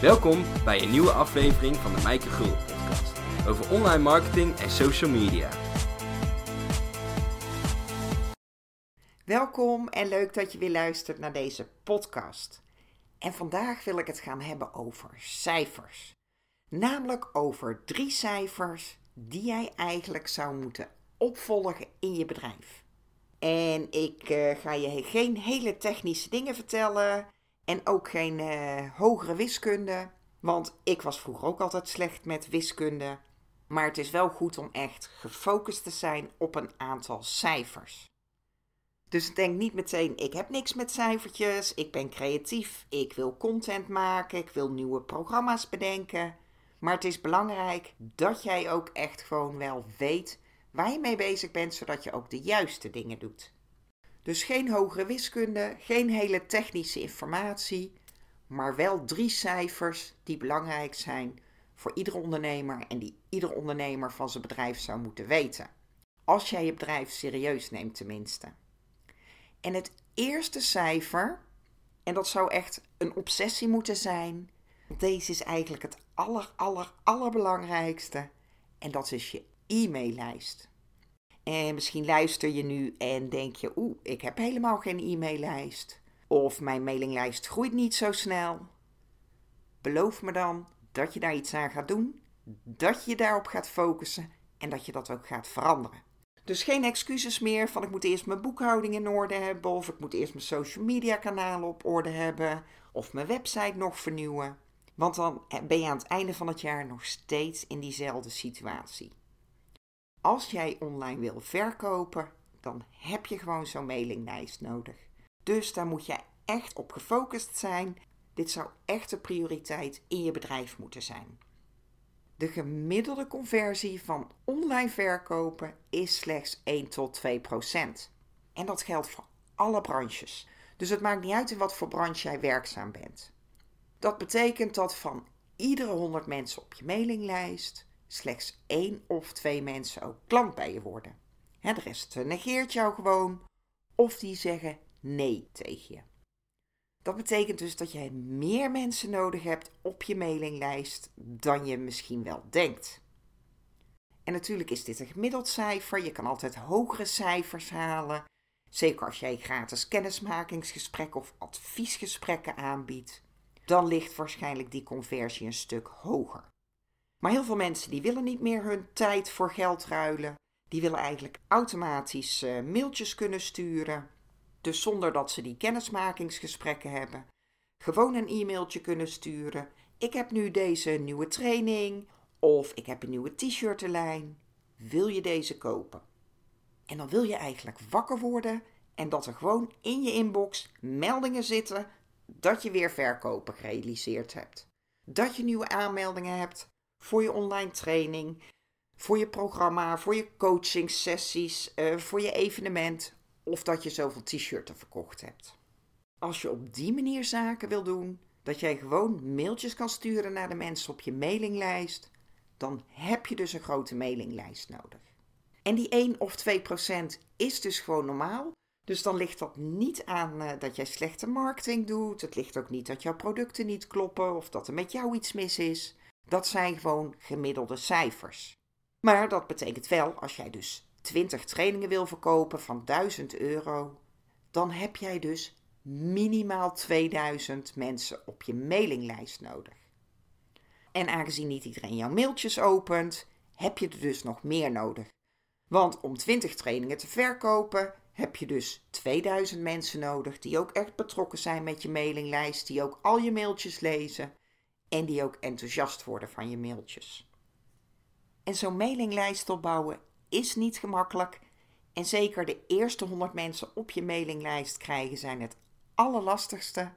Welkom bij een nieuwe aflevering van de Mijke Gul podcast over online marketing en social media. Welkom en leuk dat je weer luistert naar deze podcast. En vandaag wil ik het gaan hebben over cijfers. Namelijk over drie cijfers die jij eigenlijk zou moeten opvolgen in je bedrijf. En ik uh, ga je geen hele technische dingen vertellen en ook geen uh, hogere wiskunde. Want ik was vroeger ook altijd slecht met wiskunde. Maar het is wel goed om echt gefocust te zijn op een aantal cijfers. Dus denk niet meteen, ik heb niks met cijfertjes, ik ben creatief, ik wil content maken, ik wil nieuwe programma's bedenken. Maar het is belangrijk dat jij ook echt gewoon wel weet waar je mee bezig bent, zodat je ook de juiste dingen doet. Dus geen hogere wiskunde, geen hele technische informatie, maar wel drie cijfers die belangrijk zijn voor iedere ondernemer en die ieder ondernemer van zijn bedrijf zou moeten weten. Als jij je bedrijf serieus neemt tenminste. En het eerste cijfer, en dat zou echt een obsessie moeten zijn, deze is eigenlijk het aller, aller, allerbelangrijkste. En dat is je e-maillijst. En misschien luister je nu en denk je, oeh, ik heb helemaal geen e-maillijst. Of mijn mailinglijst groeit niet zo snel. Beloof me dan dat je daar iets aan gaat doen, dat je daarop gaat focussen en dat je dat ook gaat veranderen. Dus geen excuses meer van ik moet eerst mijn boekhouding in orde hebben, of ik moet eerst mijn social media kanalen op orde hebben, of mijn website nog vernieuwen. Want dan ben je aan het einde van het jaar nog steeds in diezelfde situatie. Als jij online wil verkopen, dan heb je gewoon zo'n mailinglijst nodig. Dus daar moet je echt op gefocust zijn. Dit zou echt de prioriteit in je bedrijf moeten zijn. De gemiddelde conversie van online verkopen is slechts 1 tot 2 procent. En dat geldt voor alle branches. Dus het maakt niet uit in wat voor branche jij werkzaam bent. Dat betekent dat van iedere 100 mensen op je mailinglijst slechts één of twee mensen ook klant bij je worden. de rest negeert jou gewoon of die zeggen nee tegen je. Dat betekent dus dat jij meer mensen nodig hebt op je mailinglijst dan je misschien wel denkt. En natuurlijk is dit een gemiddeld cijfer. Je kan altijd hogere cijfers halen. Zeker als jij gratis kennismakingsgesprekken of adviesgesprekken aanbiedt. Dan ligt waarschijnlijk die conversie een stuk hoger. Maar heel veel mensen die willen niet meer hun tijd voor geld ruilen. Die willen eigenlijk automatisch uh, mailtjes kunnen sturen. Dus zonder dat ze die kennismakingsgesprekken hebben. Gewoon een e-mailtje kunnen sturen. Ik heb nu deze nieuwe training. Of ik heb een nieuwe t-shirtenlijn. Wil je deze kopen? En dan wil je eigenlijk wakker worden en dat er gewoon in je inbox meldingen zitten dat je weer verkopen gerealiseerd hebt. Dat je nieuwe aanmeldingen hebt voor je online training, voor je programma, voor je coaching sessies, uh, voor je evenement of dat je zoveel t-shirten verkocht hebt. Als je op die manier zaken wil doen, dat jij gewoon mailtjes kan sturen naar de mensen op je mailinglijst, dan heb je dus een grote mailinglijst nodig. En die 1 of 2 procent is dus gewoon normaal. Dus dan ligt dat niet aan uh, dat jij slechte marketing doet. Het ligt ook niet dat jouw producten niet kloppen of dat er met jou iets mis is. Dat zijn gewoon gemiddelde cijfers. Maar dat betekent wel, als jij dus 20 trainingen wil verkopen van 1000 euro, dan heb jij dus minimaal 2000 mensen op je mailinglijst nodig. En aangezien niet iedereen jouw mailtjes opent, heb je er dus nog meer nodig. Want om 20 trainingen te verkopen, heb je dus 2000 mensen nodig die ook echt betrokken zijn met je mailinglijst, die ook al je mailtjes lezen en die ook enthousiast worden van je mailtjes. En zo'n mailinglijst opbouwen is niet gemakkelijk en zeker de eerste 100 mensen op je mailinglijst krijgen zijn het allerlastigste.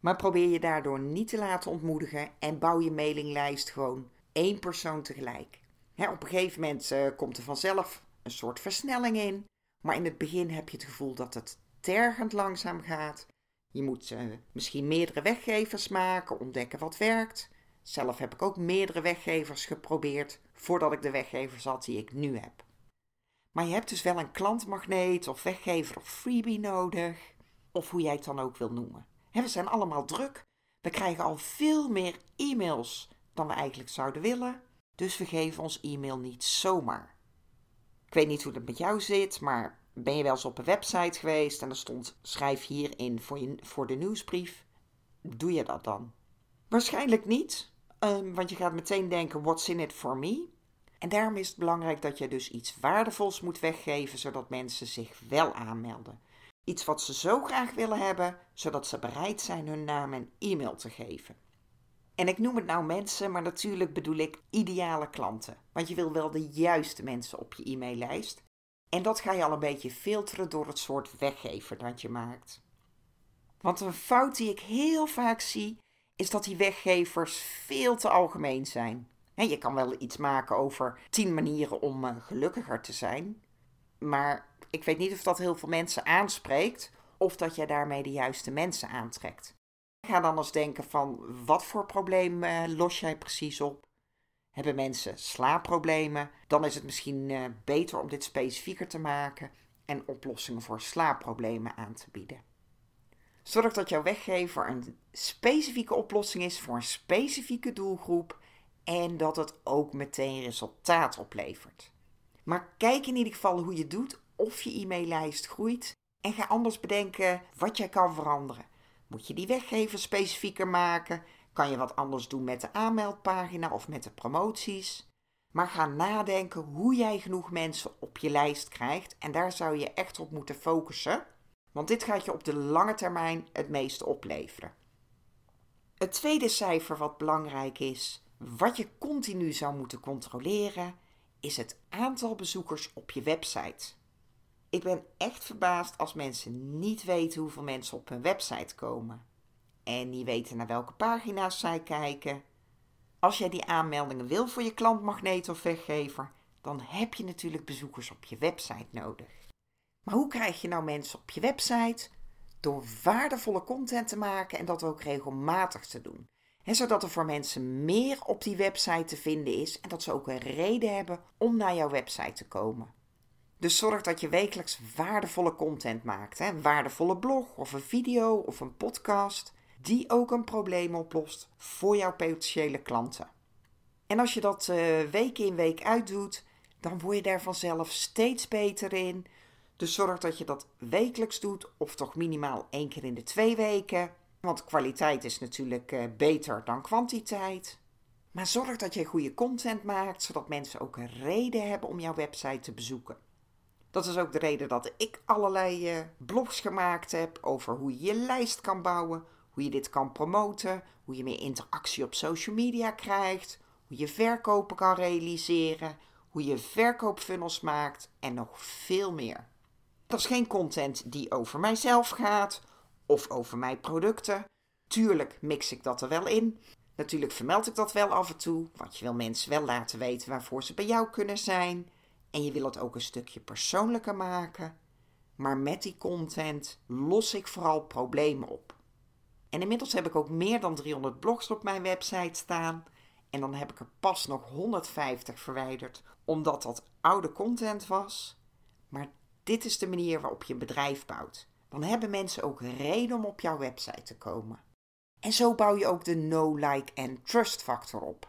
Maar probeer je daardoor niet te laten ontmoedigen en bouw je mailinglijst gewoon één persoon tegelijk. op een gegeven moment uh, komt er vanzelf een soort versnelling in, maar in het begin heb je het gevoel dat het tergend langzaam gaat je moet uh, misschien meerdere weggevers maken, ontdekken wat werkt. Zelf heb ik ook meerdere weggevers geprobeerd voordat ik de weggevers had die ik nu heb. Maar je hebt dus wel een klantmagneet of weggever of freebie nodig, of hoe jij het dan ook wil noemen. we zijn allemaal druk, We krijgen al veel meer e-mails dan we eigenlijk zouden willen, dus we geven ons e-mail niet zomaar. Ik weet niet hoe het met jou zit, maar ben je wel eens op een website geweest en er stond schrijf hierin voor, je, voor de nieuwsbrief? Doe je dat dan? Waarschijnlijk niet, um, want je gaat meteen denken: what's in it for me? En daarom is het belangrijk dat je dus iets waardevols moet weggeven, zodat mensen zich wel aanmelden. Iets wat ze zo graag willen hebben, zodat ze bereid zijn hun naam en e-mail te geven. En ik noem het nou mensen, maar natuurlijk bedoel ik ideale klanten. Want je wil wel de juiste mensen op je e-maillijst. En dat ga je al een beetje filteren door het soort weggever dat je maakt. Want een fout die ik heel vaak zie, is dat die weggevers veel te algemeen zijn. je kan wel iets maken over 10 manieren om eh, gelukkiger te zijn. Maar ik weet niet of dat heel veel mensen aanspreekt of dat je daarmee de juiste mensen aantrekt. Ga dan eens denken van wat voor probleem uh, los jij precies op? Hebben mensen slaapproblemen? Dan is het misschien uh, beter om dit specifieker te maken en oplossingen voor slaapproblemen aan te bieden. Zorg dat jouw weggever een specifieke oplossing is voor een specifieke doelgroep en dat het ook meteen resultaat oplevert. Maar kijk in ieder geval hoe je doet of je e-maillijst groeit en ga anders bedenken wat jij kan veranderen. Moet je die weggever specifieker maken? Kan je wat anders doen met de aanmeldpagina of met de promoties? Maar ga nadenken hoe jij genoeg mensen op je lijst krijgt en daar zou je echt op moeten focussen, want dit gaat je op de lange termijn het meeste opleveren. Het tweede cijfer wat belangrijk is, wat je continu zou moeten controleren, is het aantal bezoekers op je website. Ik ben echt verbaasd als mensen niet weten hoeveel mensen op hun website komen. En niet weten naar welke pagina's zij kijken. Als jij die aanmeldingen wil voor je klantmagneet of weggever, dan heb je natuurlijk bezoekers op je website nodig. Maar hoe krijg je nou mensen op je website? Door waardevolle content te maken en dat ook regelmatig te doen. En zodat er voor mensen meer op die website te vinden is en dat ze ook een reden hebben om naar jouw website te komen. Dus zorg dat je wekelijks waardevolle content maakt. Hè? Een waardevolle blog of een video of een podcast. Die ook een probleem oplost voor jouw potentiële klanten. En als je dat uh, week in week uit doet, dan word je daar vanzelf steeds beter in. Dus zorg dat je dat wekelijks doet, of toch minimaal één keer in de twee weken. Want kwaliteit is natuurlijk uh, beter dan kwantiteit. Maar zorg dat je goede content maakt, zodat mensen ook een reden hebben om jouw website te bezoeken. Dat is ook de reden dat ik allerlei uh, blogs gemaakt heb over hoe je je lijst kan bouwen, hoe je dit kan promoten, hoe je meer interactie op social media krijgt, hoe je verkopen kan realiseren, hoe je verkoopfunnels maakt en nog veel meer. Dat is geen content die over mijzelf gaat of over mijn producten. Tuurlijk mix ik dat er wel in. Natuurlijk vermeld ik dat wel af en toe, want je wil mensen wel laten weten waarvoor ze bij jou kunnen zijn. En je wil het ook een stukje persoonlijker maken. Maar met die content los ik vooral problemen op. En inmiddels heb ik ook meer dan 300 blogs op mijn website staan. En dan heb ik er pas nog 150 verwijderd, omdat dat oude content was. Maar dit is de manier waarop je een bedrijf bouwt. Dan hebben mensen ook reden om op jouw website te komen. En zo bouw je ook de no, like en trust factor op.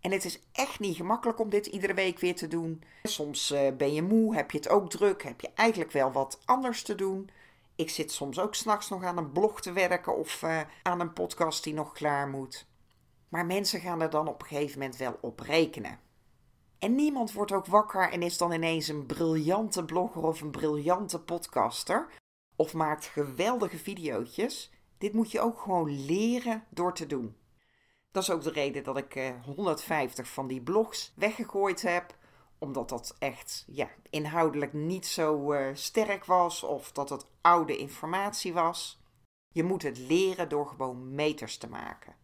En het is echt niet gemakkelijk om dit iedere week weer te doen. Soms uh, ben je moe, heb je het ook druk, heb je eigenlijk wel wat anders te doen. Ik zit soms ook s'nachts nog aan een blog te werken of uh, aan een podcast die nog klaar moet. Maar mensen gaan er dan op een gegeven moment wel op rekenen. En niemand wordt ook wakker en is dan ineens een briljante blogger of een briljante podcaster. Of maakt geweldige video's. Dit moet je ook gewoon leren door te doen. Dat is ook de reden dat ik 150 eh, van die blogs weggegooid heb. Omdat dat echt ja, inhoudelijk niet zo uh, sterk was of dat het oude informatie was. Je moet het leren door gewoon meters te maken.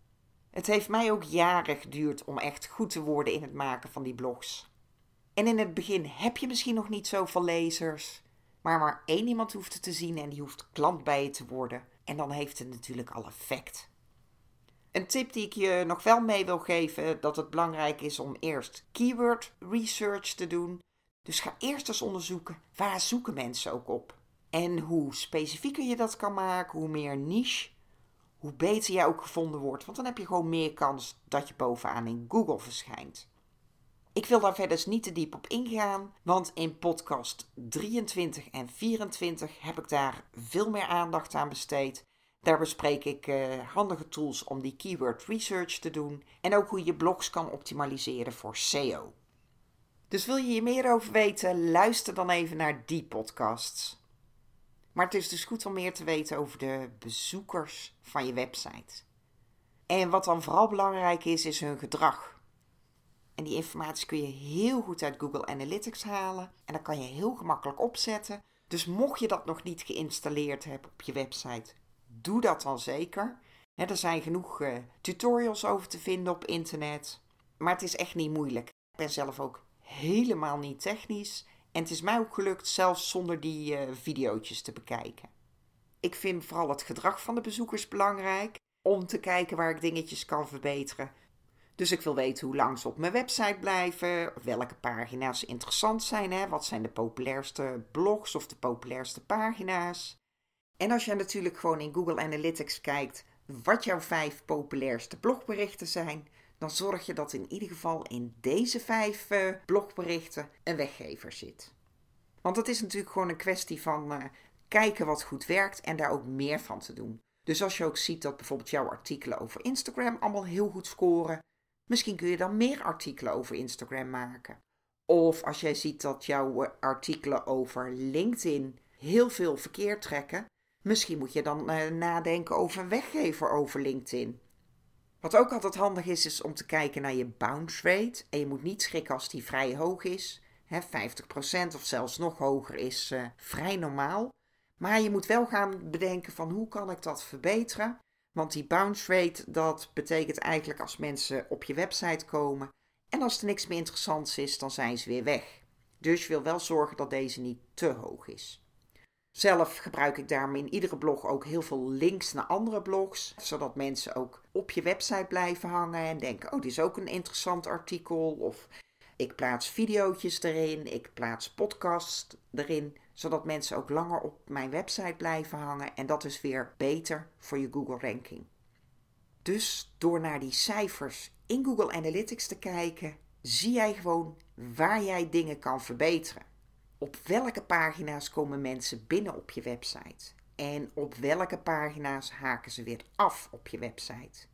Het heeft mij ook jaren geduurd om echt goed te worden in het maken van die blogs. En in het begin heb je misschien nog niet zoveel lezers, maar maar één iemand hoeft het te zien en die hoeft klant bij je te worden. En dan heeft het natuurlijk al effect. Een tip die ik je nog wel mee wil geven, dat het belangrijk is om eerst keyword research te doen. Dus ga eerst eens onderzoeken waar zoeken mensen ook op. En hoe specifieker je dat kan maken, hoe meer niche, hoe beter jij ook gevonden wordt, want dan heb je gewoon meer kans dat je bovenaan in Google verschijnt. Ik wil daar verder niet te diep op ingaan, want in podcast 23 en 24 heb ik daar veel meer aandacht aan besteed. Daar bespreek ik uh, handige tools om die keyword research te doen en ook hoe je blogs kan optimaliseren voor SEO. Dus wil je hier meer over weten, luister dan even naar die podcasts. Maar het is dus goed om meer te weten over de bezoekers van je website. En wat dan vooral belangrijk is, is hun gedrag. En die informatie kun je heel goed uit Google Analytics halen. En dat kan je heel gemakkelijk opzetten. Dus mocht je dat nog niet geïnstalleerd hebben op je website, doe dat dan zeker. er zijn genoeg uh, tutorials over te vinden op internet. Maar het is echt niet moeilijk. Ik ben zelf ook helemaal niet technisch. En het is mij ook gelukt zelfs zonder die uh, video's te bekijken. Ik vind vooral het gedrag van de bezoekers belangrijk. Om te kijken waar ik dingetjes kan verbeteren. Dus ik wil weten hoe lang ze op mijn website blijven, welke pagina's interessant zijn, hè? wat zijn de populairste blogs of de populairste pagina's. En als je natuurlijk gewoon in Google Analytics kijkt wat jouw vijf populairste blogberichten zijn, dan zorg je dat in ieder geval in deze vijf uh, blogberichten een weggever zit. Want het is natuurlijk gewoon een kwestie van uh, kijken wat goed werkt en daar ook meer van te doen. Dus als je ook ziet dat bijvoorbeeld jouw artikelen over Instagram allemaal heel goed scoren, misschien kun je dan meer artikelen over Instagram maken. Of als jij ziet dat jouw eh, artikelen over LinkedIn heel veel verkeer trekken, misschien moet je dan uh, nadenken over weggever over LinkedIn. Wat ook altijd handig is, is om te kijken naar je bounce rate. En je moet niet schrikken als die vrij hoog is. He, 50% of zelfs nog hoger is uh, vrij normaal. Maar je moet wel gaan bedenken van hoe kan ik dat verbeteren. Want die bounce rate, dat betekent eigenlijk als mensen op je website komen. En als er niks meer interessants is, dan zijn ze weer weg. Dus je wil wel zorgen dat deze niet te hoog is. Zelf gebruik ik daarom in iedere blog ook heel veel links naar andere blogs, zodat mensen ook op je website blijven hangen en denken: oh, dit is ook een interessant artikel. Of ik plaats video's erin, ik plaats podcasts erin, zodat mensen ook langer op mijn website blijven hangen. En dat is weer beter voor je Google ranking. Dus door naar die cijfers in Google Analytics te kijken, zie jij gewoon waar jij dingen kan verbeteren op welke pagina's komen mensen binnen op je website? En op welke pagina's haken ze weer af op je website?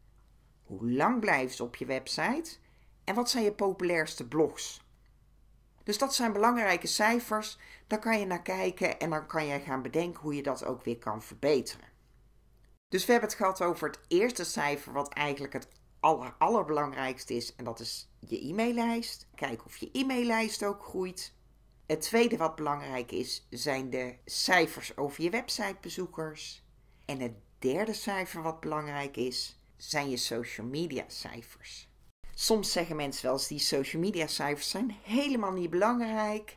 Hoe lang blijven ze op je website? En wat zijn je populairste blogs? Dus dat zijn belangrijke cijfers. Daar kan je naar kijken en dan kan je gaan bedenken hoe je dat ook weer kan verbeteren. Dus we hebben het gehad over het eerste cijfer, wat eigenlijk het aller, allerbelangrijkste is. En dat is je e-maillijst. Kijk of je e-maillijst ook groeit. Het tweede wat belangrijk is, zijn de cijfers over je websitebezoekers. En het derde cijfer wat belangrijk is, zijn je social media cijfers. Soms zeggen mensen wel eens die social media cijfers zijn helemaal niet belangrijk.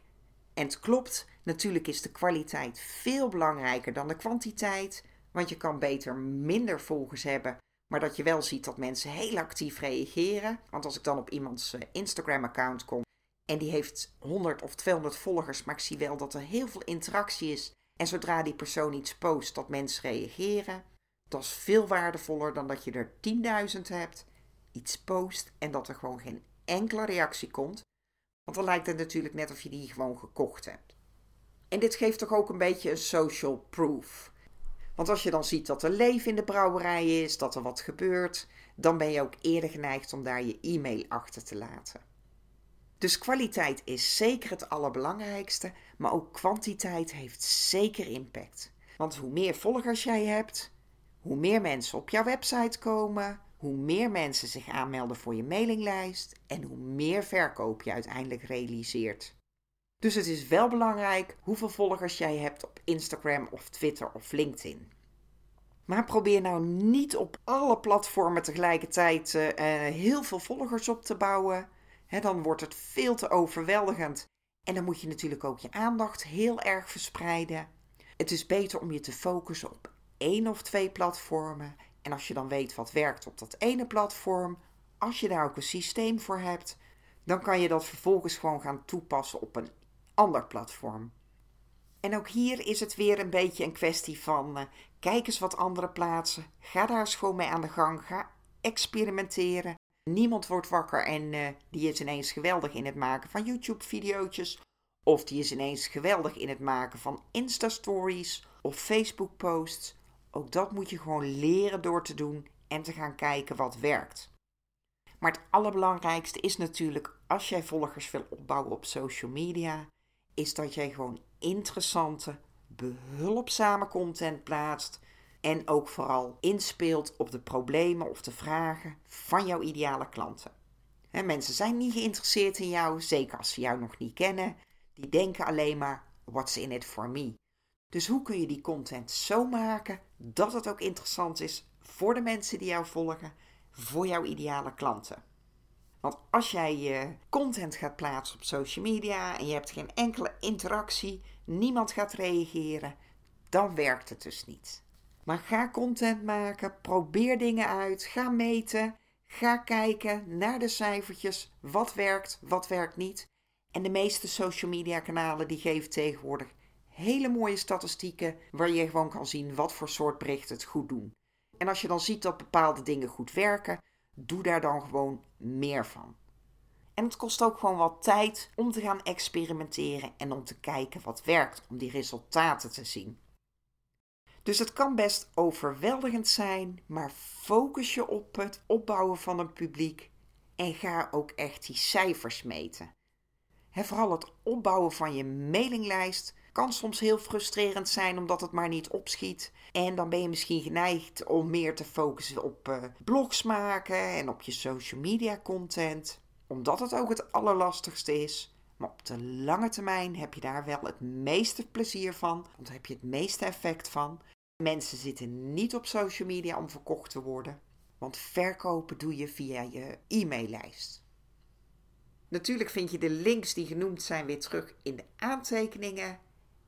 En het klopt, natuurlijk is de kwaliteit veel belangrijker dan de kwantiteit. Want je kan beter minder volgers hebben, maar dat je wel ziet dat mensen heel actief reageren. Want als ik dan op iemands eh, Instagram-account kom en die heeft 100 of 200 volgers, maar ik zie wel dat er heel veel interactie is. En zodra die persoon iets post, dat mensen reageren. Dat is veel waardevoller dan dat je er 10.000 hebt, iets post en dat er gewoon geen enkele reactie komt. Want dan lijkt het natuurlijk net of je die gewoon gekocht hebt. En dit geeft toch ook een beetje een social proof. Want als je dan ziet dat er leven in de brouwerij is, dat er wat gebeurt, dan ben je ook eerder geneigd om daar je e-mail achter te laten. Dus kwaliteit is zeker het allerbelangrijkste, maar ook kwantiteit heeft zeker impact. Want hoe meer volgers jij hebt, hoe meer mensen op jouw website komen, hoe meer mensen zich aanmelden voor je mailinglijst en hoe meer verkoop je uiteindelijk realiseert. Dus het is wel belangrijk hoeveel volgers jij hebt op Instagram of Twitter of LinkedIn. Maar probeer nou niet op alle platformen tegelijkertijd uh, heel veel volgers op te bouwen dan wordt het veel te overweldigend. En dan moet je natuurlijk ook je aandacht heel erg verspreiden. Het is beter om je te focussen op één of twee platformen. En als je dan weet wat werkt op dat ene platform, als je daar ook een systeem voor hebt, dan kan je dat vervolgens gewoon gaan toepassen op een ander platform. En ook hier is het weer een beetje een kwestie van uh, kijk eens wat andere plaatsen. Ga daar eens gewoon mee aan de gang. Ga experimenteren. Niemand wordt wakker en uh, die is ineens geweldig in het maken van YouTube-video's. Of die is ineens geweldig in het maken van Insta-stories of Facebook-posts. Ook dat moet je gewoon leren door te doen en te gaan kijken wat werkt. Maar het allerbelangrijkste is natuurlijk, als jij volgers wil opbouwen op social media, is dat jij gewoon interessante, behulpzame content plaatst en ook vooral inspeelt op de problemen of de vragen van jouw ideale klanten. mensen zijn niet geïnteresseerd in jou, zeker als ze jou nog niet kennen. Die denken alleen maar: what's in it for me? Dus hoe kun je die content zo maken dat het ook interessant is voor de mensen die jou volgen, voor jouw ideale klanten? Want als jij je content gaat plaatsen op social media en je hebt geen enkele interactie, niemand gaat reageren, dan werkt het dus niet. Maar ga content maken, probeer dingen uit, ga meten, ga kijken naar de cijfertjes, wat werkt, wat werkt niet. En de meeste social media kanalen die geven tegenwoordig hele mooie statistieken waar je gewoon kan zien wat voor soort berichten het goed doen. En als je dan ziet dat bepaalde dingen goed werken, doe daar dan gewoon meer van. En het kost ook gewoon wat tijd om te gaan experimenteren en om te kijken wat werkt, om die resultaten te zien. Dus het kan best overweldigend zijn, maar focus je op het opbouwen van een publiek en ga ook echt die cijfers meten. He, vooral het opbouwen van je mailinglijst kan soms heel frustrerend zijn omdat het maar niet opschiet. En dan ben je misschien geneigd om meer te focussen op uh, blogs maken en op je social media content, omdat het ook het allerlastigste is. Maar op de lange termijn heb je daar wel het meeste plezier van, want daar heb je het meeste effect van. Mensen zitten niet op social media om verkocht te worden, want verkopen doe je via je e-maillijst. Natuurlijk vind je de links die genoemd zijn weer terug in de aantekeningen.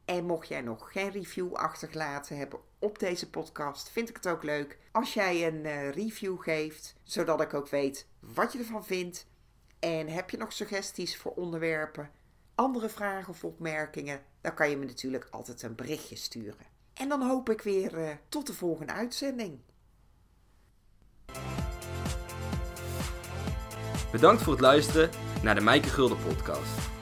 En mocht jij nog geen review achtergelaten hebben op deze podcast, vind ik het ook leuk als jij een uh, review geeft, zodat ik ook weet wat je ervan vindt. En heb je nog suggesties voor onderwerpen, andere vragen of opmerkingen, dan kan je me natuurlijk altijd een berichtje sturen. En dan hoop ik weer uh, tot de volgende uitzending. Bedankt voor het luisteren naar de Mijke Gulden podcast.